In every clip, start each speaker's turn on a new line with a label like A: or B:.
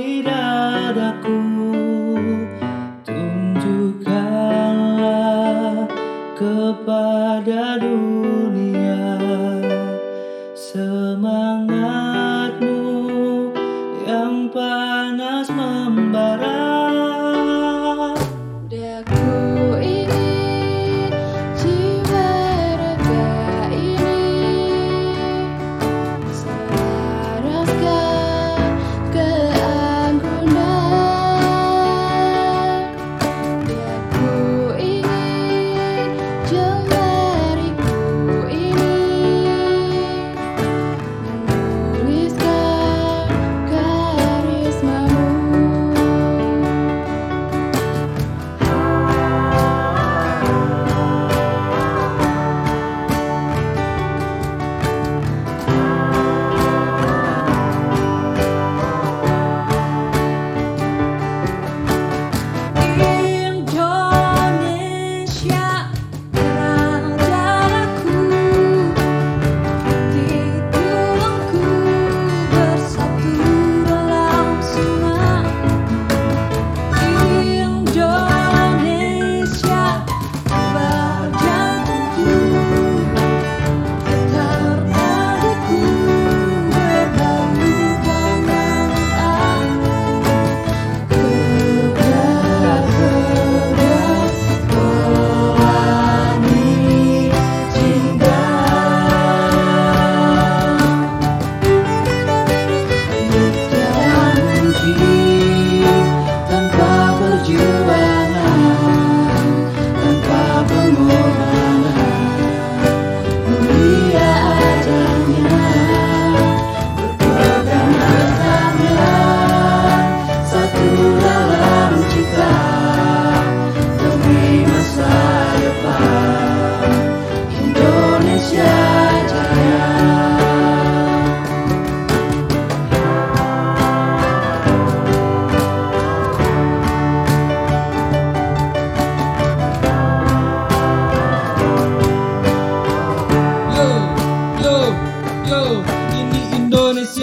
A: mirar.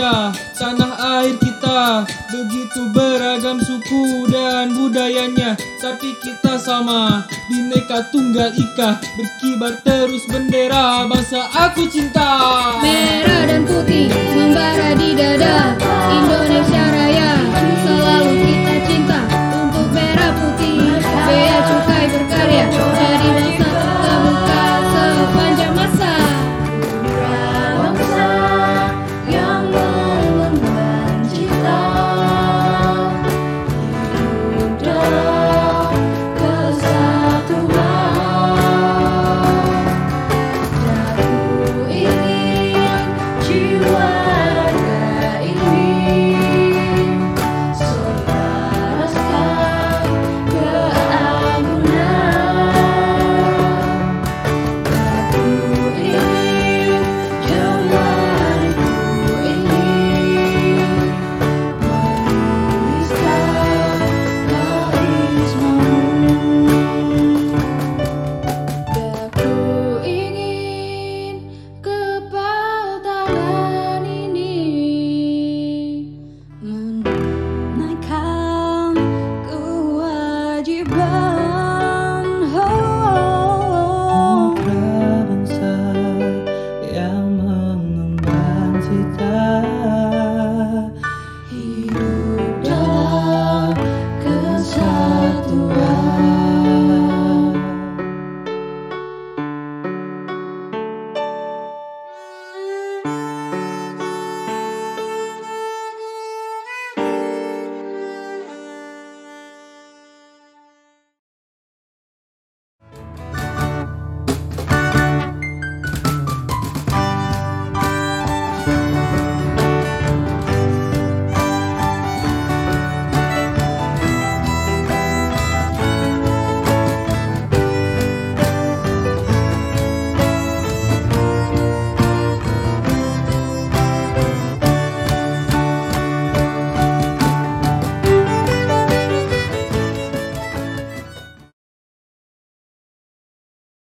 A: kita, tanah air kita. Begitu beragam suku dan budayanya Tapi kita sama, bineka tunggal ika Berkibar terus bendera bangsa aku cinta.
B: Merah dan putih membara di dada Indonesia Raya.